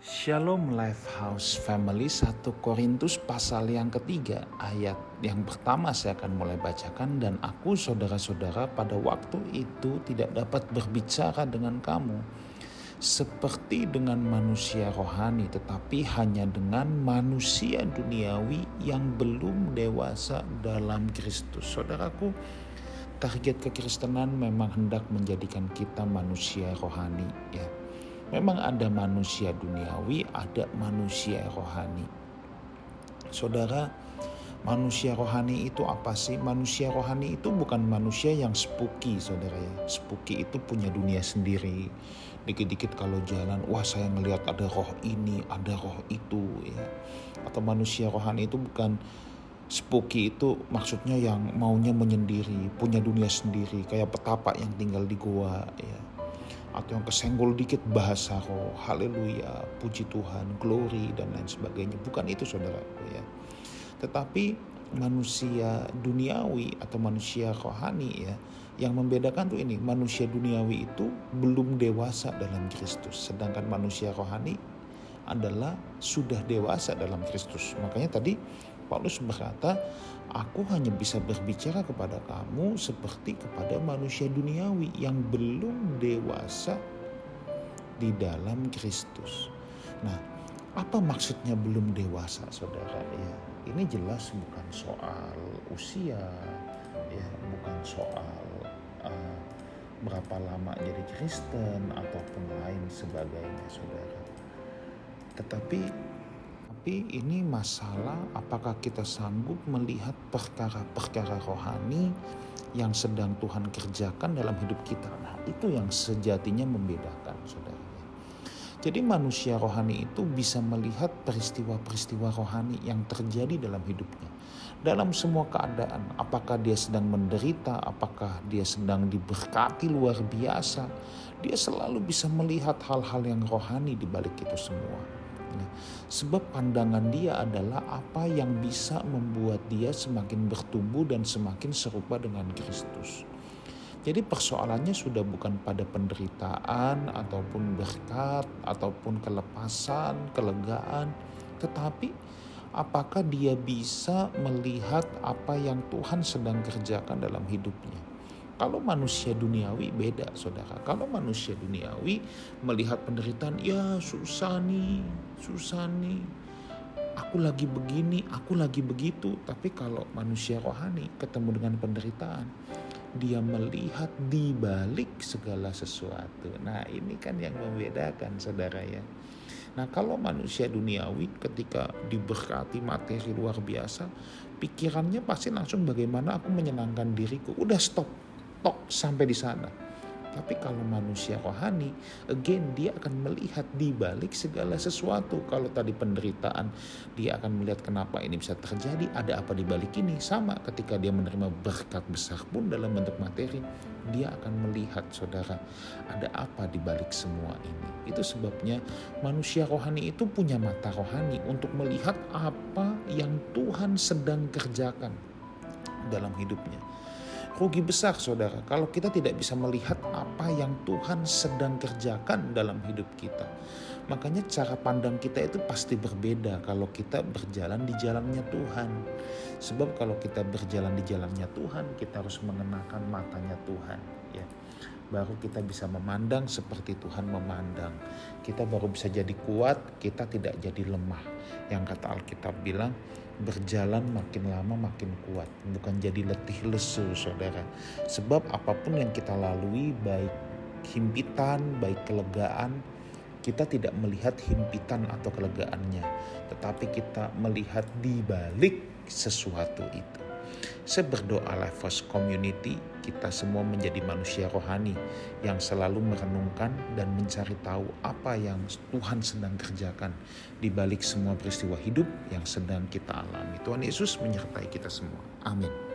Shalom Life House Family 1 Korintus pasal yang ketiga ayat yang pertama saya akan mulai bacakan dan aku saudara-saudara pada waktu itu tidak dapat berbicara dengan kamu seperti dengan manusia rohani tetapi hanya dengan manusia duniawi yang belum dewasa dalam Kristus. Saudaraku, target kekristenan memang hendak menjadikan kita manusia rohani ya Memang ada manusia duniawi, ada manusia rohani. Saudara, manusia rohani itu apa sih? Manusia rohani itu bukan manusia yang spooky, saudara ya. Spooky itu punya dunia sendiri. Dikit-dikit kalau jalan, wah saya ngelihat ada roh ini, ada roh itu, ya. Atau manusia rohani itu bukan spooky itu maksudnya yang maunya menyendiri, punya dunia sendiri, kayak petapa yang tinggal di goa, ya atau yang kesenggol dikit bahasa roh, haleluya, puji Tuhan, glory dan lain sebagainya. Bukan itu saudaraku ya. Tetapi manusia duniawi atau manusia rohani ya, yang membedakan tuh ini, manusia duniawi itu belum dewasa dalam Kristus, sedangkan manusia rohani adalah sudah dewasa dalam Kristus. Makanya tadi Paulus berkata, aku hanya bisa berbicara kepada kamu seperti kepada manusia duniawi yang belum dewasa di dalam Kristus. Nah, apa maksudnya belum dewasa, saudara? Ya, ini jelas bukan soal usia, ya, bukan soal uh, berapa lama jadi Kristen ataupun lain sebagainya, saudara. Tetapi tapi ini masalah apakah kita sanggup melihat perkara-perkara rohani yang sedang Tuhan kerjakan dalam hidup kita. Nah, itu yang sejatinya membedakan, saudara. Jadi manusia rohani itu bisa melihat peristiwa-peristiwa rohani yang terjadi dalam hidupnya. Dalam semua keadaan, apakah dia sedang menderita, apakah dia sedang diberkati luar biasa, dia selalu bisa melihat hal-hal yang rohani di balik itu semua. Sebab pandangan dia adalah apa yang bisa membuat dia semakin bertumbuh dan semakin serupa dengan Kristus. Jadi persoalannya sudah bukan pada penderitaan ataupun berkat ataupun kelepasan, kelegaan, tetapi apakah dia bisa melihat apa yang Tuhan sedang kerjakan dalam hidupnya. Kalau manusia duniawi beda saudara. Kalau manusia duniawi melihat penderitaan, ya susah nih, susah nih. Aku lagi begini, aku lagi begitu. Tapi kalau manusia rohani ketemu dengan penderitaan, dia melihat di balik segala sesuatu. Nah ini kan yang membedakan saudara ya. Nah kalau manusia duniawi ketika diberkati materi luar biasa, pikirannya pasti langsung bagaimana aku menyenangkan diriku. Udah stop, tok sampai di sana. Tapi kalau manusia rohani, again dia akan melihat di balik segala sesuatu. Kalau tadi penderitaan, dia akan melihat kenapa ini bisa terjadi, ada apa di balik ini. Sama ketika dia menerima berkat besar pun dalam bentuk materi, dia akan melihat saudara, ada apa di balik semua ini. Itu sebabnya manusia rohani itu punya mata rohani untuk melihat apa yang Tuhan sedang kerjakan dalam hidupnya rugi besar saudara kalau kita tidak bisa melihat apa yang Tuhan sedang kerjakan dalam hidup kita. Makanya cara pandang kita itu pasti berbeda kalau kita berjalan di jalannya Tuhan. Sebab kalau kita berjalan di jalannya Tuhan, kita harus mengenakan matanya Tuhan, ya. Baru kita bisa memandang seperti Tuhan memandang. Kita baru bisa jadi kuat, kita tidak jadi lemah. Yang kata Alkitab bilang, berjalan makin lama makin kuat, bukan jadi letih lesu, saudara. Sebab apa pun yang kita lalui, baik himpitan, baik kelegaan, kita tidak melihat himpitan atau kelegaannya, tetapi kita melihat di balik sesuatu itu. Saya berdoa Lifehouse Community kita semua menjadi manusia rohani yang selalu merenungkan dan mencari tahu apa yang Tuhan sedang kerjakan di balik semua peristiwa hidup yang sedang kita alami. Tuhan Yesus menyertai kita semua. Amin.